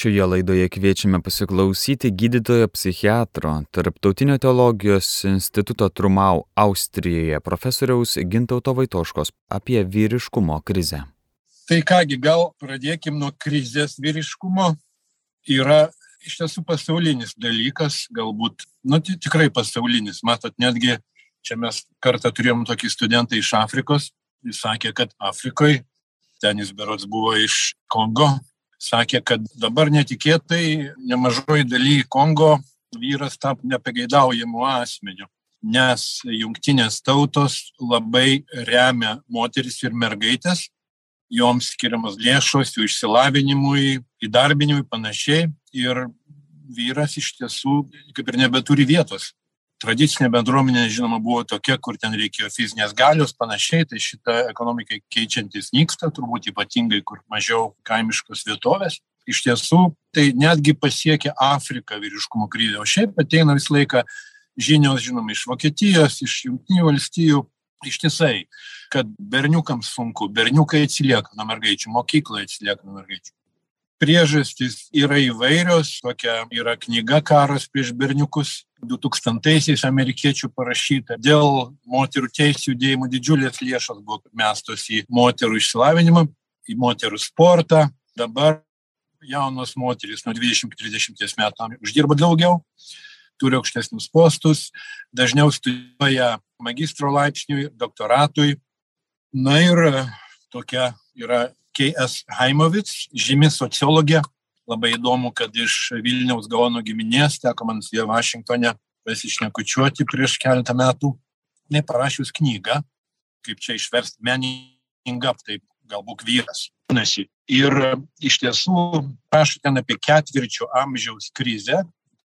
Šioje laidoje kviečiame pasiklausyti gydytojo psichiatro, Tarptautinio teologijos instituto Trumau Austrijoje profesoriaus Gintauto Vaitoškos apie vyriškumo krizę. Tai kągi, gal pradėkim nuo krizės vyriškumo. Yra iš tiesų pasaulinis dalykas, galbūt, nu, tikrai pasaulinis. Matot, netgi čia mes kartą turėjom tokį studentą iš Afrikos, jis sakė, kad Afrikoje, ten jis berots buvo iš Kongo, sakė, kad dabar netikėtai nemažoji daly Kongo vyras tapo nepageidaujamu asmeniu, nes jungtinės tautos labai remia moteris ir mergaitės, joms skiriamas lėšos jų išsilavinimui, įdarbinimui panašiai ir vyras iš tiesų kaip ir nebeturi vietos tradicinė bendruomenė žinoma buvo tokia kur ten reikėjo fizinės galios panašiai tai šita ekonomikai keičiantis nyksta turbūt ypatingai kur mažiau kaimiškos vietovės. Iš tiesų tai netgi pasiekė afriką vyriškumo krizė o šiaip ateina visą laiką žinios žinoma iš vokietijos iš jungtinių valstijų. Ištisai kad berniukams sunku berniukai atsilieka nuo mergaičių mokykloje atsilieka nuo mergaičių. Priežastys yra įvairios tokia yra knyga karas prieš berniukus du tūkstantaisiais amerikiečių parašyta dėl moterų teisių judėjimo didžiulės lėšos buvo mestos į moterų išsilavinimą į moterų sportą dabar jaunos moterys nuo dvidešim iki trisdešimties metų uždirba daugiau turi aukštesnius postus dažniau studijuoja magistro laipsniui doktoratui na ir tokia yra K.S. Haimovic, žymi sociologė. Labai įdomu, kad iš Vilniaus Gaono giminės teko man su ja Vašingtonė pasišnekučiuoti prieš keletą metų. Jis parašius knygą, kaip čia išversti meningą, taip galbūt vyras. Ir iš tiesų rašo ten apie ketvirčio amžiaus krizę,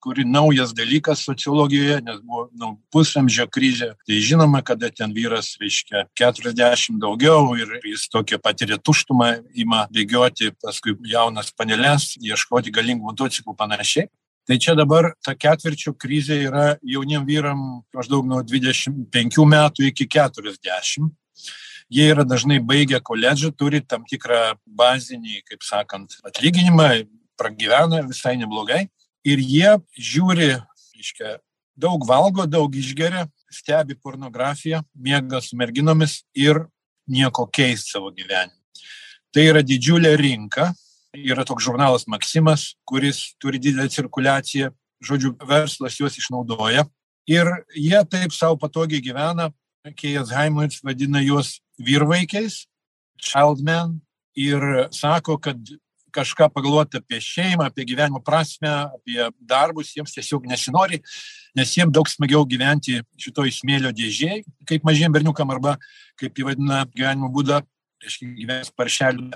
kuri naujas dalykas sociologijoje, nes buvo nu, pusamžio krizė. Tai žinoma, kada ten vyras, reiškia, 40 daugiau ir jis tokia patiria tuštumą, ima bėgioti paskui jaunas panelės, ieškoti galingų motociklų panašiai. Tai čia dabar ta ketvirčio krizė yra jauniem vyram maždaug nuo 25 metų iki 40. Jie yra dažnai baigę koledžą, turi tam tikrą bazinį, kaip sakant, atlyginimą, pragyvena visai neblogai ir jie žiūri, reiškia, daug valgo, daug išgeria, stebi pornografiją, miega su merginomis ir nieko keist savo gyvenime. Tai yra didžiulė rinka, yra toks žurnalas Maksimas, kuris turi didelę cirkuliaciją, žodžiu, verslas juos išnaudoja. Ir jie taip savo patogiai gyvena, Kejas Haimans vadina juos vyrvaikiais, childmen, ir sako, kad kažką pagalvoti apie šeimą, apie gyvenimo prasme, apie darbus, jiems tiesiog nesinori, nes jiems daug smagiau gyventi šitoj smėlio dėžėje, kaip mažiem berniukam arba, kaip įvadina gyvenimo būdą, reiškia gyvens paršelių.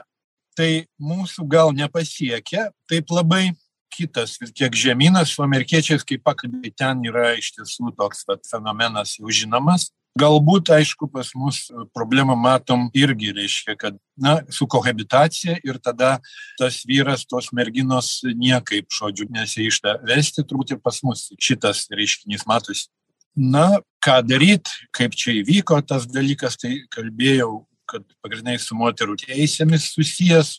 Tai mūsų gal nepasiekia taip labai kitas vis tiek žemynas su amerikiečiais, kaip pakalbėjai, ten yra iš tiesų toks vat, fenomenas jau žinomas galbūt aišku pas mus problemą matom irgi reiškia kad na su kohabitacija ir tada tas vyras tos merginos niekaip žodžiu nesiryžta vesti turbūt ir pas mus šitas reiškinys matosi. Na ką daryt kaip čia įvyko tas dalykas tai kalbėjau kad pagrindinai su moterų teisėmis susijęs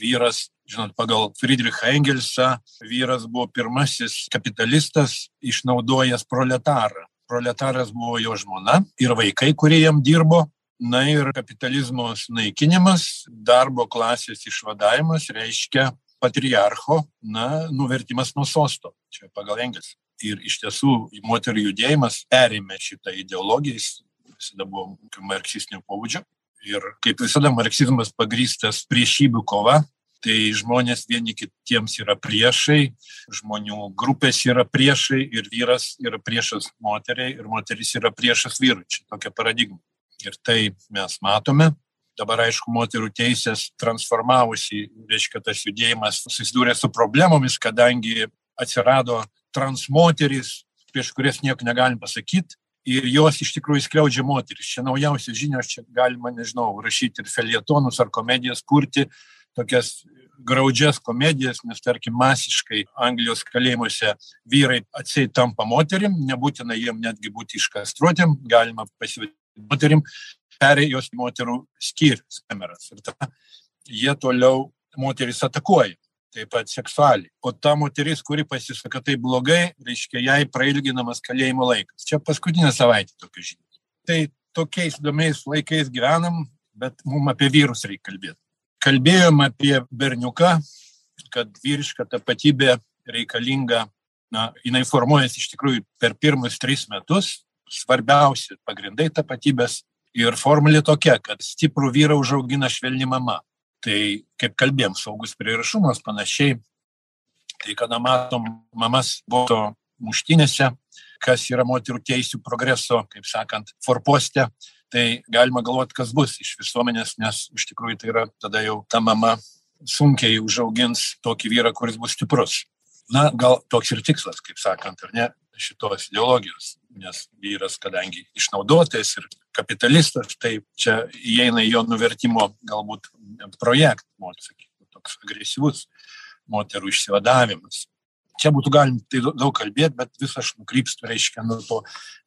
vyras žinot pagal fridrichą engelsą vyras buvo pirmasis kapitalistas išnaudojęs proletarą proletaras buvo jo žmona ir vaikai, kurie jam dirbo. Na ir kapitalizmo sunaikinimas, darbo klasės išvadavimas reiškia patriarcho, na, nuvertimas nuo sosto. Čia pagal Engels. Ir iš tiesų moterų judėjimas perėmė šitą ideologiją, jis visada buvo marksistinio pobūdžio. Ir kaip visada marksizmas pagrystas priešybių kova, tai žmonės vieni kitiems yra priešai, žmonių grupės yra priešai ir vyras yra priešas moteriai ir moteris yra priešas vyrui. Čia tokia paradigma. Ir tai mes matome. Dabar, aišku, moterų teisės transformavosi, reiškia, tas judėjimas susidūrė su problemomis, kadangi atsirado transmoteris, prieš kurias nieko negalim pasakyti, ir jos iš tikrųjų skriaudžia moteris. Čia naujausios žinios, čia galima, nežinau, rašyti ir felietonus ar komedijas kurti, tokias graudžias komedijas, nes tarkim masiškai Anglijos kalėjimuose vyrai atsiai tampa moterim, nebūtina jiem netgi būti iškastruotėm, galima pasivadinti moterim, perėjo jos moterų skyrius kameras. Ir tada jie toliau moteris atakuoja. taip pat seksualiai. O ta moteris, kuri pasisaka tai blogai, reiškia, jai prailginamas kalėjimo laikas. Čia paskutinė savaitė tokia žinia. Tai tokiais įdomiais laikais gyvenam, bet mums apie vyrus reikia kalbėti. Kalbėjom apie berniuką, kad vyriška tapatybė reikalinga, na, jinai formuojasi iš tikrųjų per pirmus tris metus, svarbiausi pagrindai tapatybės ir formulė tokia, kad stiprų vyrą užaugina švelni mama. Tai kaip kalbėjom, saugus prieraišumas panašiai. Tai kada matom mamas buvo muštinėse, kas yra moterų teisų progreso, kaip sakant, forposte, tai galima galvoti, kas bus iš visuomenės, nes iš tikrųjų tai yra tada jau ta mama sunkiai užaugins tokį vyrą, kuris bus stiprus. Na, gal toks ir tikslas, kaip sakant, ar ne, šitos ideologijos, nes vyras, kadangi išnaudotojas ir kapitalistas, tai čia įeina jo nuvertimo galbūt projektą, sakykime, toks agresyvus moterų išsivadavimas. Čia būtų galima tai daug kalbėti, bet vis aš nukrypstu, reiškia, nuo to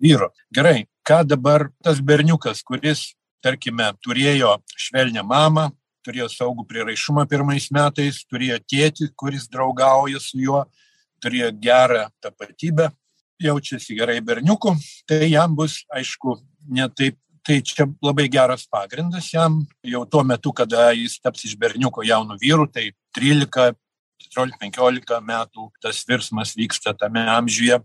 vyro. Gerai, ką dabar tas berniukas, kuris, tarkime, turėjo švelnę mamą, turėjo saugų priraišumą pirmais metais, turėjo tėtį, kuris draugauja su juo, turėjo gerą tapatybę, jaučiasi gerai berniuku, tai jam bus, aišku, ne taip. Tai čia labai geras pagrindas jam, jau tuo metu, kada jis taps iš berniuko jaunų vyrų, tai 13, 14-15 metų tas virsmas vyksta tame amžiuje.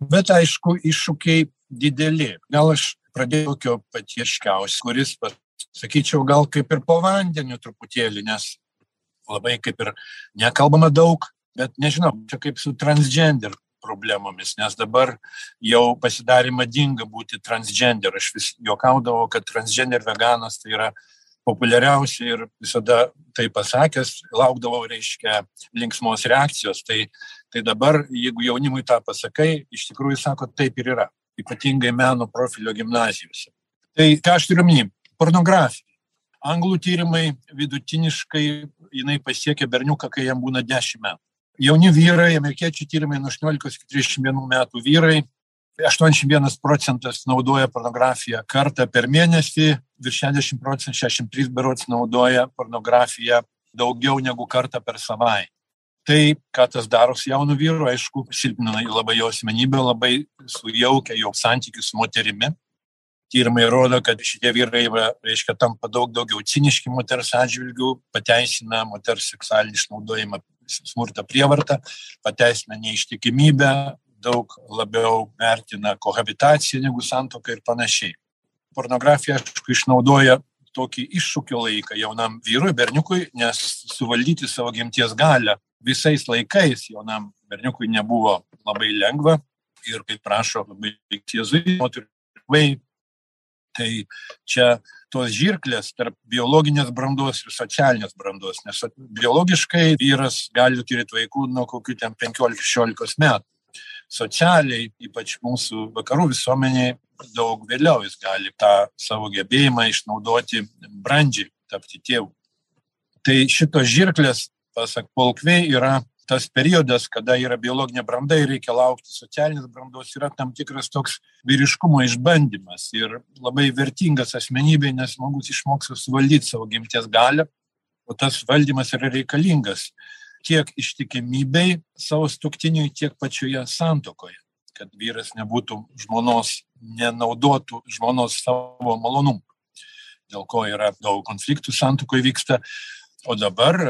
Bet aišku, iššūkiai dideli. Gal aš pradėjau tokio patieškiausio, kuris sakyčiau, gal kaip ir po vandeniu truputėlį, nes labai kaip ir nekalbama daug, bet nežinau, čia kaip su transgender problemomis, nes dabar jau pasidarė madinga būti transgender. Aš vis juokaudavau, kad transgender veganas tai yra populiariausia ir visada tai pasakęs, laukdavau, reiškia, linksmos reakcijos. Tai, tai dabar, jeigu jaunimui tą pasakai, iš tikrųjų sako, taip ir yra, ypatingai meno profilio gimnazijose. Tai ką aš turiu minį? pornografija. Anglų tyrimai vidutiniškai jinai pasiekia berniuką, kai jam būna 10 metų. Jauni vyrai, amerikiečių tyrimai nuo 18 iki 31 metų vyrai, 81 procentas naudoja pornografiją kartą per mėnesį, virš 60 procentų, 63 berots naudoja pornografiją daugiau negu kartą per savaitę. Tai, ką tas daro su jaunu vyru, aišku, silpnina labai jo asmenybę, labai sujaukia jo santykius su moterimi tyrimai rodo kad šitie vyrai reiškia tampa daug daugiau ciniški moters atžvilgiu pateisina moters seksualinį išnaudojimą smurtą prievartą pateisina neištikimybę daug labiau vertina kohabitaciją negu santuoką ir panašiai pornografija aišku išnaudoja tokį iššūkio laiką jaunam vyrui berniukui nes suvaldyti savo gimties galią visais laikais jaunam berniukui nebuvo labai lengva ir kaip rašo labai jėzuitai moterų Tai čia tos žirklės tarp biologinės brandos ir socialinės brandos, nes biologiškai vyras gali turėti vaikų nuo kokių ten 15-16 metų. Socialiai, ypač mūsų vakarų visuomeniai, daug vėliau jis gali tą savo gebėjimą išnaudoti brandžiai, tapti tėvu. Tai šitos žirklės, pasak Polkvei, yra tas periodas, kada yra biologinė branda ir reikia laukti socialinės brandos, yra tam tikras toks vyriškumo išbandymas ir labai vertingas asmenybė, nes žmogus išmoksta suvaldyti savo gimties galę, o tas valdymas yra reikalingas tiek ištikimybei savo stuktiniui, tiek pačioje santokoje, kad vyras nebūtų žmonos, nenaudotų žmonos savo malonumų, dėl ko yra daug konfliktų santokoje vyksta. O dabar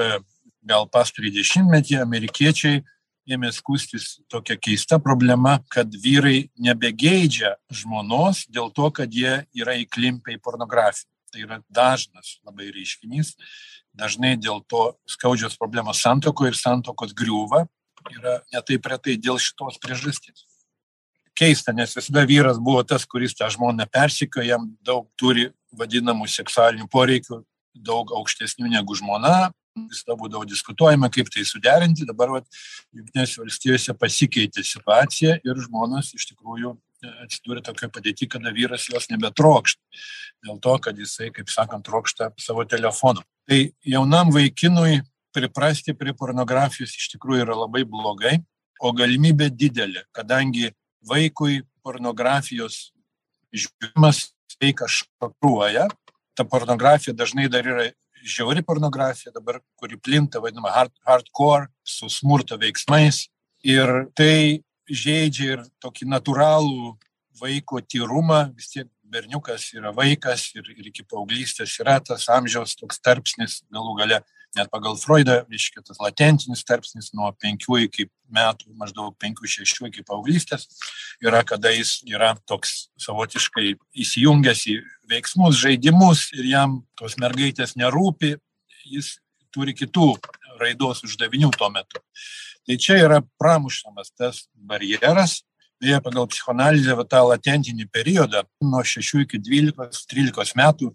gal pastarį dešimtmetį amerikiečiai ėmė skūstis tokia keista problema, kad vyrai nebegeidžia žmonos dėl to, kad jie yra įklimpę į pornografiją. Tai yra dažnas labai reiškinys. Dažnai dėl to skaudžios problemos santoko ir santokos griūva yra netaip retai dėl šitos priežasties. Keista, nes visada vyras buvo tas, kuris tą žmoną persikio, jam daug turi vadinamų seksualinių poreikių, daug aukštesnių negu žmona, visada būdavo diskutuojama, kaip tai suderinti. Dabar Junktinėse valstijose pasikeitė situacija ir žmonas iš tikrųjų e, atsidūrė tokioje padėti, kada vyras jos nebetrokšta. Dėl to, kad jisai, kaip sakant, trokšta savo telefoną. Tai jaunam vaikinui priprasti prie pornografijos iš tikrųjų yra labai blogai, o galimybė didelė, kadangi vaikui pornografijos žiūrimas vaiką šokruoja, ta pornografija dažnai dar yra žiauri pornografija dabar, kuri plinta, vadinama hard, hardcore, su smurto veiksmais. Ir tai žaidžia ir tokį natūralų vaiko tyrumą, vis tiek berniukas yra vaikas ir, ir iki paauglystės yra tas amžiaus toks tarpsnis, galų gale net pagal Freudą, reiškia tas latentinis tarpsnis nuo 5 iki metų, maždaug 5-6 iki paauglystės, yra kada jis yra toks savotiškai įsijungęs į veiksmus, žaidimus ir jam tos mergaitės nerūpi, jis turi kitų raidos uždavinių tuo metu. Tai čia yra pramušamas tas barjeras, beje pagal psichoanalizę va tą latentinį periodą nuo šešių iki dvylikos trylikos metų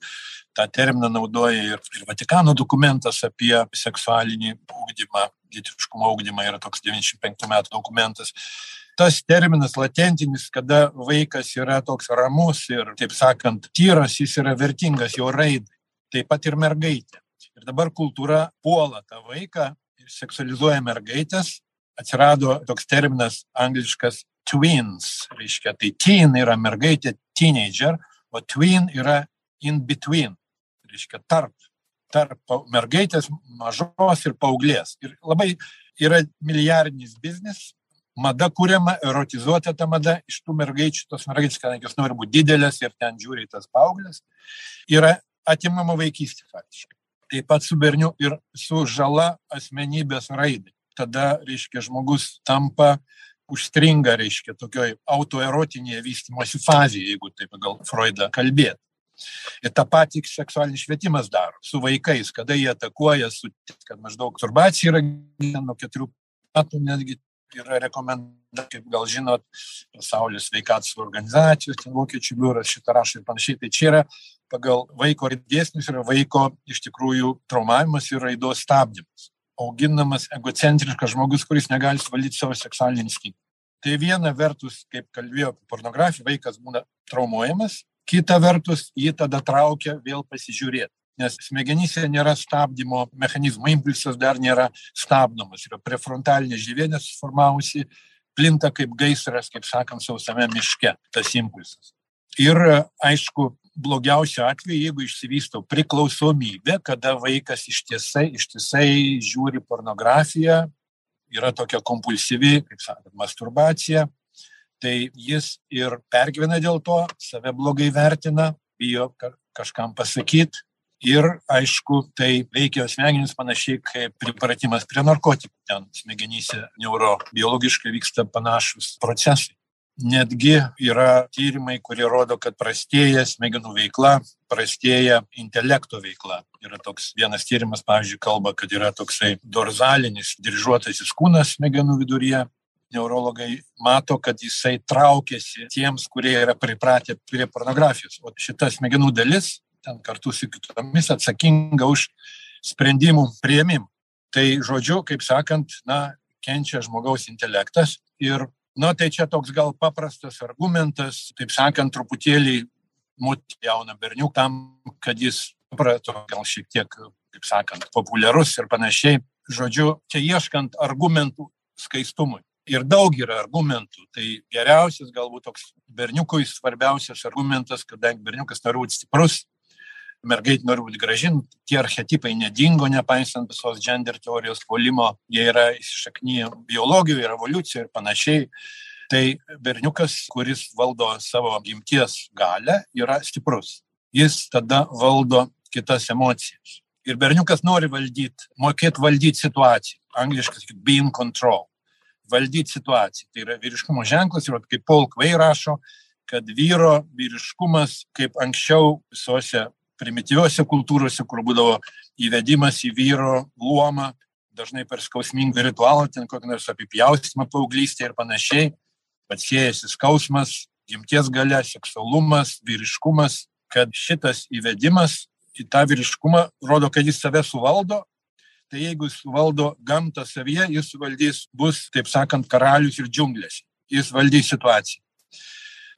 tą terminą naudoja ir, ir Vatikano dokumentas apie seksualinį ūkdymą, lytiškumo ūkdymą yra toks 95 metų dokumentas. Tas terminas latentinis, kada vaikas yra toks ramus ir, taip sakant, tyras, jis yra vertingas jo raidai, taip pat ir mergaitė. Ir dabar kultūra puola tą vaiką ir seksualizuoja mergaitės. Atsirado toks terminas angliškas twins, reiškia, tai teen yra mergaitė, teenager, o twin yra in between, reiškia, tarp, tarp mergaitės mažos ir paauglės. Ir labai yra milijardinis biznis, mada kuriama, erotizuota ta mada iš tų mergaičių, tos mergaitės, kadangi jos nori būti didelės ir ten žiūri tas paauglės, yra atimama vaikystė faktiškai. Taip pat su berniu ir su žala asmenybės raidai. Tada, reiškia, žmogus tampa užstringa, reiškia, tokioj autoerotinėje vystimosi fazėje, jeigu taip pagal Freudą kalbėt. Ir tą patį seksualinis švietimas daro su vaikais, kada jie atakuoja, su, kad maždaug turbacija yra nuo keturių metų netgi yra rekomendacija, kaip gal žinot, pasaulio sveikatos organizacijos, ten vokiečių biuras šitą rašo ir panašiai. Tai čia yra pagal vaiko dėsnius yra vaiko iš tikrųjų traumavimas ir raidos stabdymas auginamas egocentriškas žmogus, kuris negali suvaldyti savo seksualinį instinktą. Tai viena vertus, kaip kalbėjo apie pornografiją, vaikas būna traumuojamas, kita vertus, jį tada traukia vėl pasižiūrėti. Nes smegenyse nėra stabdymo mechanizmo, impulsas dar nėra stabdomas, yra prefrontalinė žyvienė suformavusi, plinta kaip gaisras, kaip sakant, sausame miške tas impulsas. Ir aišku, blogiausiu atveju, jeigu išsivysto priklausomybė, kada vaikas ištisai, ištisai žiūri pornografiją, yra tokia kompulsyvi, kaip sakant, masturbacija, tai jis ir pergyvena dėl to, save blogai vertina, bijo kažkam pasakyti. Ir aišku, tai veikia smegenis panašiai kaip pripratimas prie narkotikų. Ten smegenyse neurobiologiškai vyksta panašus procesai netgi yra tyrimai kurie rodo kad prastėja smegenų veikla prastėja intelekto veikla. Yra toks vienas tyrimas pavyzdžiui kalba kad yra toksai dorzalinis dryžuotasis kūnas smegenų viduryje. Neurologai mato kad jisai traukiasi tiems kurie yra pripratę prie pornografijos. O šita smegenų dalis ten kartu su kitomis atsakinga už sprendimų priėmimą. Tai žodžiu kaip sakant na kenčia žmogaus intelektas ir na tai čia toks gal paprastas argumentas taip sakant truputėlį mot jauną berniukam kad jis suprato gal šiek tiek kaip sakant populiarus ir panašiai. Žodžiu čia ieškant argumentų skaistumui. Ir daug yra argumentų. Tai geriausias galbūt toks berniukui svarbiausias argumentas kadangi berniukas nori būt stiprus mergaitė nori būt graži tie archetipai nedingo nepaisant visos gender teorijos puolimo jie yra įsišakniję biologijoj ir evoliucijoj ir panašiai. Tai berniukas kuris valdo savo gimties galią yra stiprus. Jis tada valdo kitas emocijas. Ir berniukas nori valdyt mokėt valdyt situaciją. Angliškai sakyt be in control. Valdyt situaciją. Tai yra vyriškumo ženklas ir kaip paul kvei rašo kad vyro vyriškumas kaip anksčiau visose primityviose kultūrose, kur būdavo įvedimas į vyro luomą, dažnai per skausmingą ritualą, ten kokį nors apipjaustymą paauglystėje ir panašiai, bet siejasi skausmas, gimties gale, seksualumas, vyriškumas, kad šitas įvedimas į tą vyriškumą rodo, kad jis save suvaldo, tai jeigu jis valdo gamtą savyje, jis valdys, bus, taip sakant, karalius ir džiunglės. Jis valdys situaciją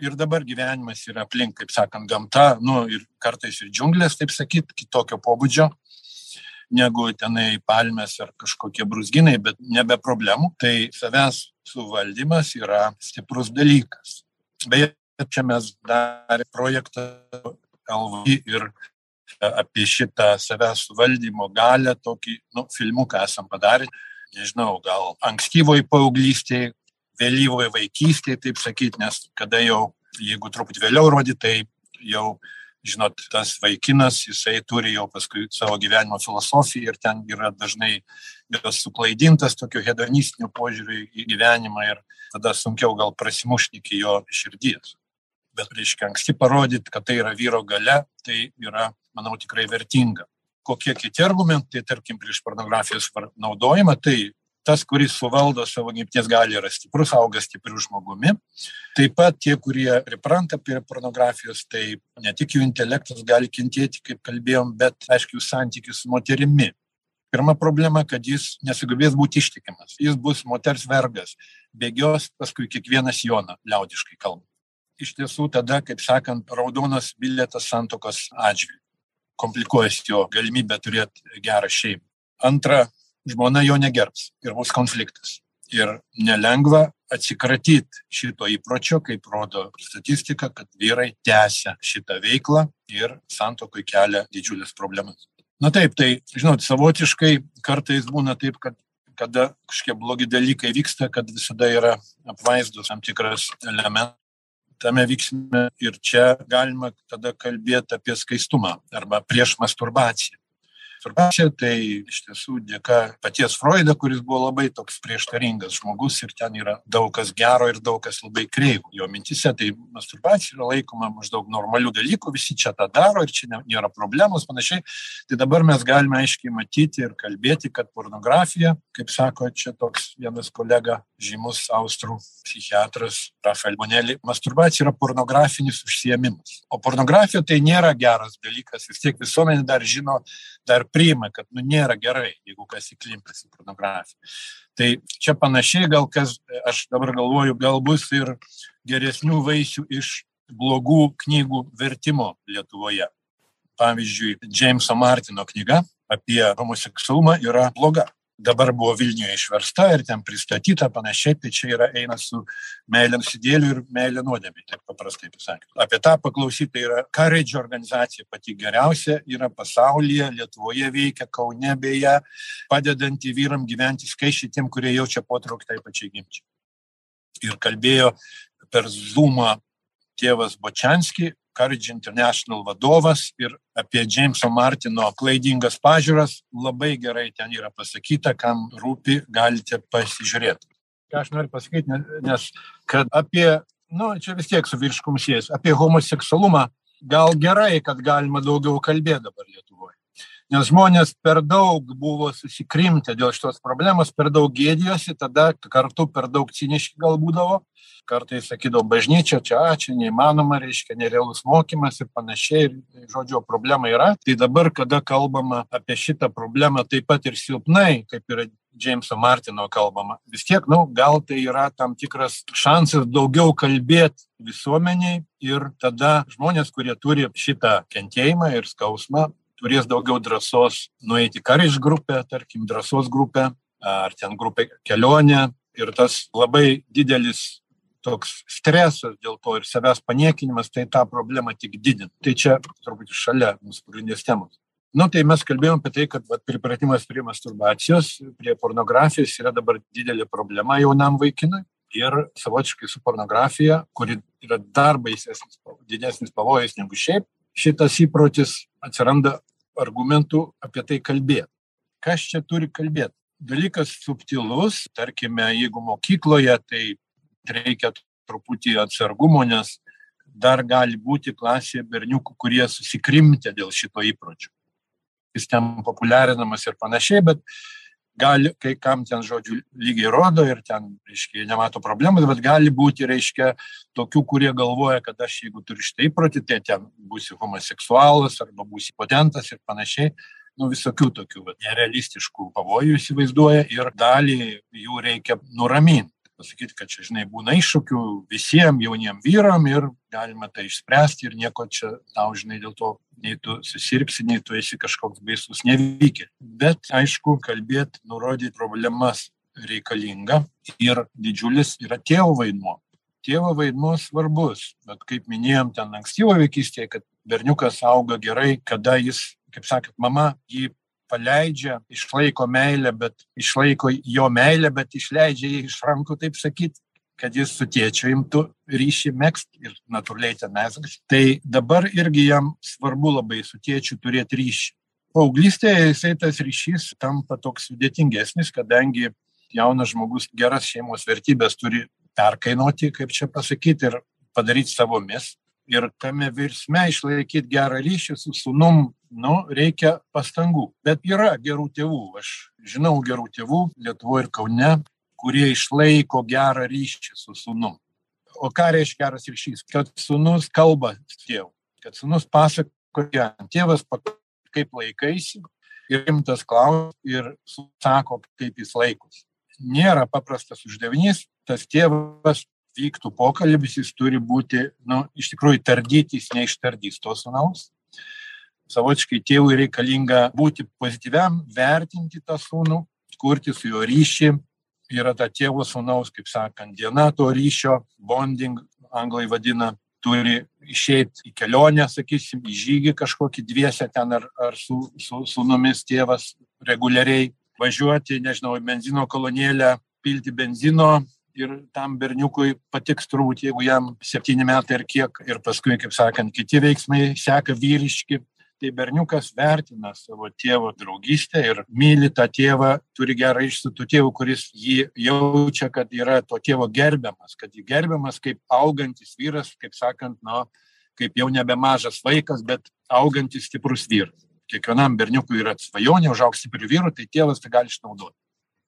ir dabar gyvenimas yra aplink, kaip sakant, gamta, nu ir kartais ir džiunglės, taip sakyt, kitokio pobūdžio negu tenai palmės ar kažkokie brūzginai, bet nebe problemų. Tai savęs suvaldymas yra stiprus dalykas. Beje, čia mes darė projektą LV ir apie šitą savęs valdymo galę, tokį nu, filmuką esam padarę, nežinau, gal ankstyvoj paauglystėje, vėlyvoj vaikystėje, taip sakyti, nes kada jau, jeigu truputį vėliau rodyti, tai jau, žinot, tas vaikinas, jisai turi jau paskui savo gyvenimo filosofiją ir ten yra dažnai jos suklaidintas tokiu hedonistiniu požiūriu į gyvenimą ir tada sunkiau gal prasimušti iki jo širdies. Bet, reiškia, anksti parodyti, kad tai yra vyro gale, tai yra manau, tikrai vertinga. Kokie kiti argumentai, tarkim, prieš pornografijos naudojimą, tai tas, kuris suvaldo savo gimties gali yra stiprus, auga stipriu žmogumi. Taip pat tie, kurie pripranta prie pornografijos, tai ne tik jų intelektas gali kentėti, kaip kalbėjom, bet, aišku, jų santykius su moterimi. Pirma problema, kad jis nesugebės būti ištikimas. Jis bus moters vergas, bėgios paskui kiekvienas Joną, liaudiškai kalbant. Iš tiesų tada, kaip sakant, raudonas bilietas santokos atžvilgiu komplikuojasi jo galimybė turėti gerą šeimą. Antra, žmona jo negerbs ir bus konfliktas. Ir nelengva atsikratyti šito įpročio, kaip rodo statistika, kad vyrai tęsia šitą veiklą ir santokui kelia didžiulės problemas. Na taip, tai, žinot, savotiškai kartais būna taip, kad kada kažkokie blogi dalykai vyksta, kad visada yra apvaizdos tam tikras elementas tame vyksme ir čia galima tada kalbėti apie skaistumą arba prieš masturbaciją masturbacija tai iš tiesų dėka paties Freudo, kuris buvo labai toks prieštaringas žmogus ir ten yra daug kas gero ir daug kas labai kreivų. Jo mintise tai masturbacija yra laikoma maždaug normalių dalykų, visi čia tą daro ir čia nėra problemos panašiai. Tai dabar mes galime aiškiai matyti ir kalbėti, kad pornografija, kaip sako čia toks vienas kolega, žymus austrų psichiatras Rafael Bonelli, masturbacija yra pornografinis užsiemimas. O pornografija tai nėra geras dalykas, vis tiek visuomenė dar žino, dar priima, kad nu, nėra gerai, jeigu kas įklimpęs į pornografiją. Tai čia panašiai gal kas, aš dabar galvoju, gal bus ir geresnių vaisių iš blogų knygų vertimo Lietuvoje. Pavyzdžiui, Jameso Martino knyga apie homoseksualumą yra bloga dabar buvo Vilniuje išversta ir ten pristatyta panašiai, tai čia yra eina su meilė nusidėliu ir meilė nuodėmė, taip paprastai pasakė. Apie tą paklausyti tai yra Courage organizacija pati geriausia, yra pasaulyje, Lietuvoje veikia, Kaune beje, padedanti vyram gyventi skaičiai tiem, kurie jaučia potraukį tai pačiai gimčiai. Ir kalbėjo per Zoomą tėvas Bočianski, Courage International vadovas ir apie Jameso Martino klaidingas pažiūras labai gerai ten yra pasakyta, kam rūpi, galite pasižiūrėti. Ką aš noriu pasakyti, nes kad apie, nu, čia vis tiek su virškum sės, apie homoseksualumą gal gerai, kad galima daugiau kalbėti dabar Lietuvoje. Nes žmonės per daug buvo susikrimtę dėl šitos problemos, per daug gėdijosi, tada kartu per daug ciniški gal būdavo. Kartais sakydavo bažnyčia čia čia neįmanoma reiškia nerealus mokymas ir panašiai. Ir žodžiu problema yra. Tai dabar kada kalbama apie šitą problemą taip pat ir silpnai kaip yra džeimso martino kalbama vis tiek nu gal tai yra tam tikras šansas daugiau kalbėt visuomenei ir tada žmonės kurie turi šitą kentėjimą ir skausmą turės daugiau drąsos nueiti courage grupę tarkim drąsos grupę ar ten grupė kelionė ir tas labai didelis toks stresas dėl to ir savęs paniekinimas, tai tą problemą tik didina. Tai čia truputį šalia mūsų pagrindinės temos. Na, nu, tai mes kalbėjom apie tai, kad vat, pripratimas prie masturbacijos, prie pornografijos yra dabar didelė problema jaunam vaikinui. Ir savotiškai su pornografija, kuri yra dar baisesnis, didesnis pavojus negu šiaip, šitas įprotis atsiranda argumentų apie tai kalbėti. Kas čia turi kalbėti? Dalykas subtilus, tarkime, jeigu mokykloje, tai reikia truputį atsargumo, nes dar gali būti klasėje berniukų, kurie susikrimtė dėl šito įpročio. Jis ten populiarinamas ir panašiai, bet gali, kai kam ten žodžių lygiai rodo ir ten, reiškia, nemato problemų, bet gali būti, reiškia, tokių, kurie galvoja, kad aš jeigu turiu šitą įprotį, tai ten būsiu homoseksualas arba būsiu potentas ir panašiai. Nu, visokių tokių nerealistiškų pavojų įsivaizduoja ir dalį jų reikia nuraminti pasakyti, kad čia, žinai, būna iššūkių visiems jauniem vyram ir galima tai išspręsti ir nieko čia tau, žinai, dėl to nei tu susirgsi, nei tu esi kažkoks baisus nevykė. Bet, aišku, kalbėti, nurodyti problemas reikalinga ir didžiulis yra tėvo vaidmuo. Tėvo vaidmuo svarbus, bet kaip minėjom ten ankstyvo vaikystėje, kad berniukas auga gerai, kada jis, kaip sakėt, mama jį paleidžia, išlaiko meilę, bet išlaiko jo meilę, bet išleidžia jį iš rankų, taip sakyti, kad jis su tėčiu imtų ryšį mėgst ir natūraliai ten mesgas. Tai dabar irgi jam svarbu labai su tėčiu turėti ryšį. Paauglystėje jisai tas ryšys tampa toks sudėtingesnis, kadangi jaunas žmogus geras šeimos vertybės turi perkainuoti, kaip čia pasakyti, ir padaryti savomis. Ir tame virsme išlaikyti gerą ryšį su sunum, nu, reikia pastangų. Bet yra gerų tėvų. Aš žinau gerų tėvų Lietuvoje ir Kaune, kurie išlaiko gerą ryšį su sunum. O ką reiškia geras ryšys? Kad sunus kalba tėvų, kad sunus pasakoja, tėvas kaip laikaisi ir rimtas klausimas ir sako, kaip jis laikosi. Nėra paprastas uždavinys, tas tėvas vyktų pokalbis, jis turi būti, nu, iš tikrųjų tardyti, jis neištardys to sunaus. Savočiai tėvui reikalinga būti pozityviam, vertinti tą sūnų, kurti su juo ryšį, yra ta tėvo sūnaus, kaip sakant, diena to ryšio, bonding, anglai vadina, turi išeiti į kelionę, sakysim, į žygį kažkokį dviesę ten ar, ar su, su sūnumis tėvas reguliariai važiuoti, nežinau, benzino kolonėlę, pilti benzino ir tam berniukui patiks turbūt, jeigu jam septyni metai ar kiek, ir paskui, kaip sakant, kiti veiksmai seka vyriški, tai berniukas vertina savo tėvo draugystę ir myli tą tėvą, turi gerą tuo tėvu, kuris jį jaučia, kad yra to tėvo gerbiamas, kad jį gerbiamas kaip augantis vyras, kaip sakant, nu, kaip jau nebe mažas vaikas, bet augantis stiprus vyras. Kiekvienam berniukui yra svajonė užaugti stipriu vyru, tai tėvas tai gali išnaudoti.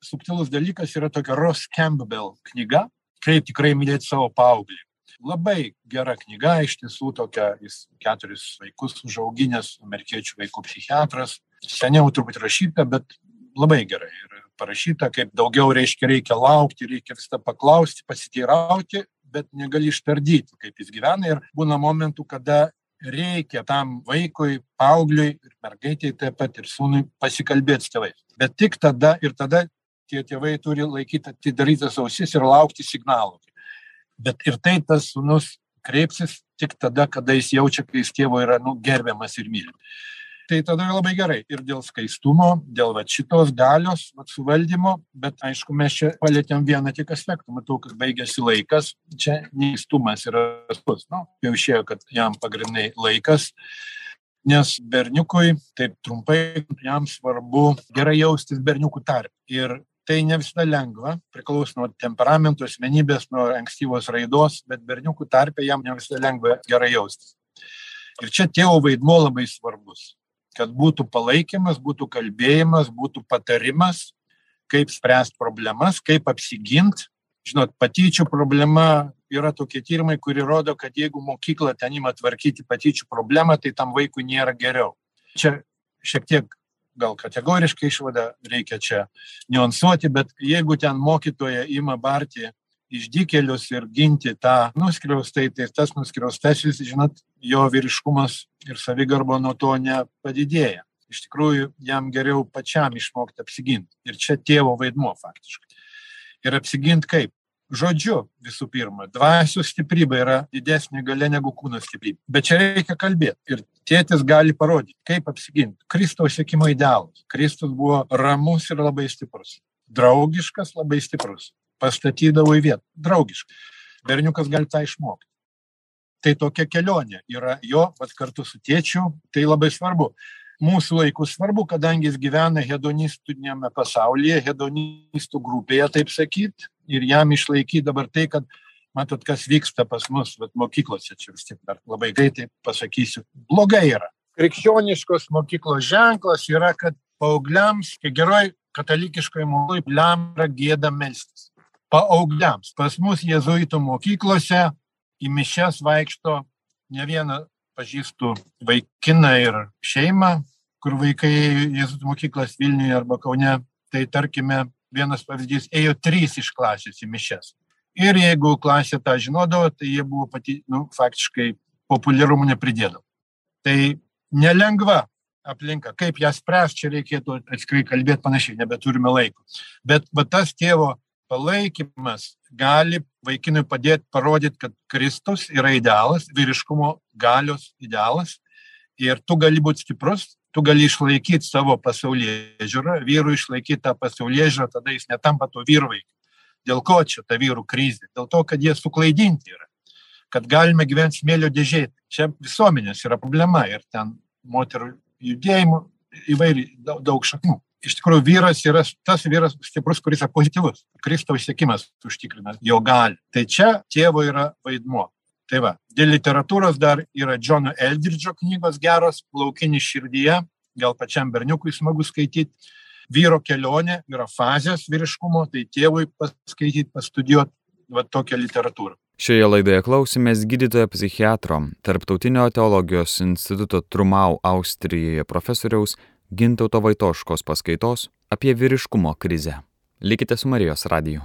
Subtilus dalykas yra tokia Ross Campbell knyga, kaip tikrai mylėti savo paauglį. Labai gera knyga iš tiesų tokia jis keturis vaikus užauginęs amerikiečių vaikų psichiatras. Seniau turbūt rašyta bet labai gerai ir parašyta kaip daugiau reiškia reikia laukti reikia visada paklausti pasiteirauti bet negali ištardyti kaip jis gyvena. Ir būna momentų kada reikia tam vaikui paaugliui ir mergaitei taip pat ir sūnui pasikalbėt su tėvais. Bet tik tada ir tada tie tėvai turi laikyti atidarytas ausis ir laukti signalų bet ir tai tas sūnus kreipsis tik tada, kada jis jaučia, kai jis tėvo yra nu, gerbiamas ir mylimas. Tai tada labai gerai ir dėl skaistumo, dėl va, šitos galios va, suvaldymo, bet aišku, mes čia palėtėm vieną tik aspektą. Matau, kad baigėsi laikas, čia neįstumas yra svarbus. Nu, jau išėjo, kad jam pagrindai laikas, nes berniukui, taip trumpai, jam svarbu gerai jaustis berniukų tarp. Ir tai ne visada lengva priklauso nuo temperamento asmenybės nuo ankstyvos raidos bet berniukų tarpe jam ne visada lengva gerai jaustis. Ir čia tėvo vaidmuo labai svarbus. Kad būtų palaikymas būtų kalbėjimas būtų patarimas kaip spręst problemas kaip apsigint. Žinot patyčių problema yra tokie tyrimai kurie rodo kad jeigu mokykla ten ima tvarkyti patyčių problemą tai tam vaikui nėra geriau. Čia šiek tiek gal kategoriška išvada reikia čia niuansuoti bet jeigu ten mokytoja ima barti išdykėlius ir ginti tą nuskriaustąjį tai tas nuskriaustasis žinot jo vyriškumas ir savigarba nuo to nepadidėja. Iš tikrųjų jam geriau pačiam išmokt apsigint. Ir čia tėvo vaidmuo faktiškai. Ir apsigint kaip žodžiu visų pirma dvasios stiprybė yra didesnė galia negu kūno stiprybė. Bet čia reikia kalbėt. Ir tėtis gali parodyt kaip apsigint. Kristaus sekimo idealas. Kristus buvo ramus ir labai stiprus. Draugiškas labai stiprus. Pastatydavo į vietą. Draugiškai berniukas gali tą išmokt tai tokia kelionė. Yra jo vat kartu su tėčiu tai labai svarbu mūsų laiku svarbu kadangi jis gyvena hedonistiniame pasaulyje hedonistų grupėje taip sakyt ir jam išlaikyt dabar tai kad matot kas vyksta pas mus vat mokyklose čia vis tiek dar labai greitai pasakysiu blogai yra. Krikščioniškos mokyklos ženklas yra kad paaugliams geroj katalikiškoj mokykloj jam yra gėda melstis. Paaugliams. Pas mus jėzuitų mokyklose į mišias vaikšto ne vieną pažįstu vaikiną ir šeimą, kur vaikai jėzutų mokyklas Vilniuje arba Kaune, tai tarkime, vienas pavyzdys, ėjo trys iš klasės į mišes. Ir jeigu klasė tą žinodavo, tai jie buvo pati, nu, faktiškai populiarumų nepridėdavo. Tai nelengva aplinka, kaip ją spręs, čia reikėtų atskrai kalbėti panašiai, nebeturime laiko. Bet va, tas tėvo palaikymas gali vaikinui padėti parodyti, kad Kristus yra idealas, vyriškumo galios idealas ir tu gali būti stiprus, tu gali išlaikyti savo pasaulyje žiūrą, vyrų išlaikyti tą pasaulyje žiūrą, tada jis netampa to vyru vaiku. Dėl ko čia ta vyrų krizė? Dėl to, kad jie suklaidinti yra. Kad galime gyventi smėlio dėžėje. Čia visuomenės yra problema ir ten moterų judėjimų įvairiai daug šaknų. Iš tikrųjų, vyras yra tas vyras stiprus, kuris yra pozityvus. Kristaus sėkimas užtikrina jo gali. Tai čia tėvo yra vaidmuo. Tai va, dėl literatūros dar yra Džono Eldridžo knygos geros, laukinis širdyje, gal pačiam berniukui smagu skaityti. Vyro kelionė yra fazės vyriškumo, tai tėvui paskaityti, pastudijuoti va tokią literatūrą. Šioje laidoje klausimės gydytojo psichiatro, Tarptautinio teologijos instituto Trumau Austrijoje profesoriaus Gintauto Vaitoškos paskaitos apie vyriškumo krizę. Likite su Marijos radiju.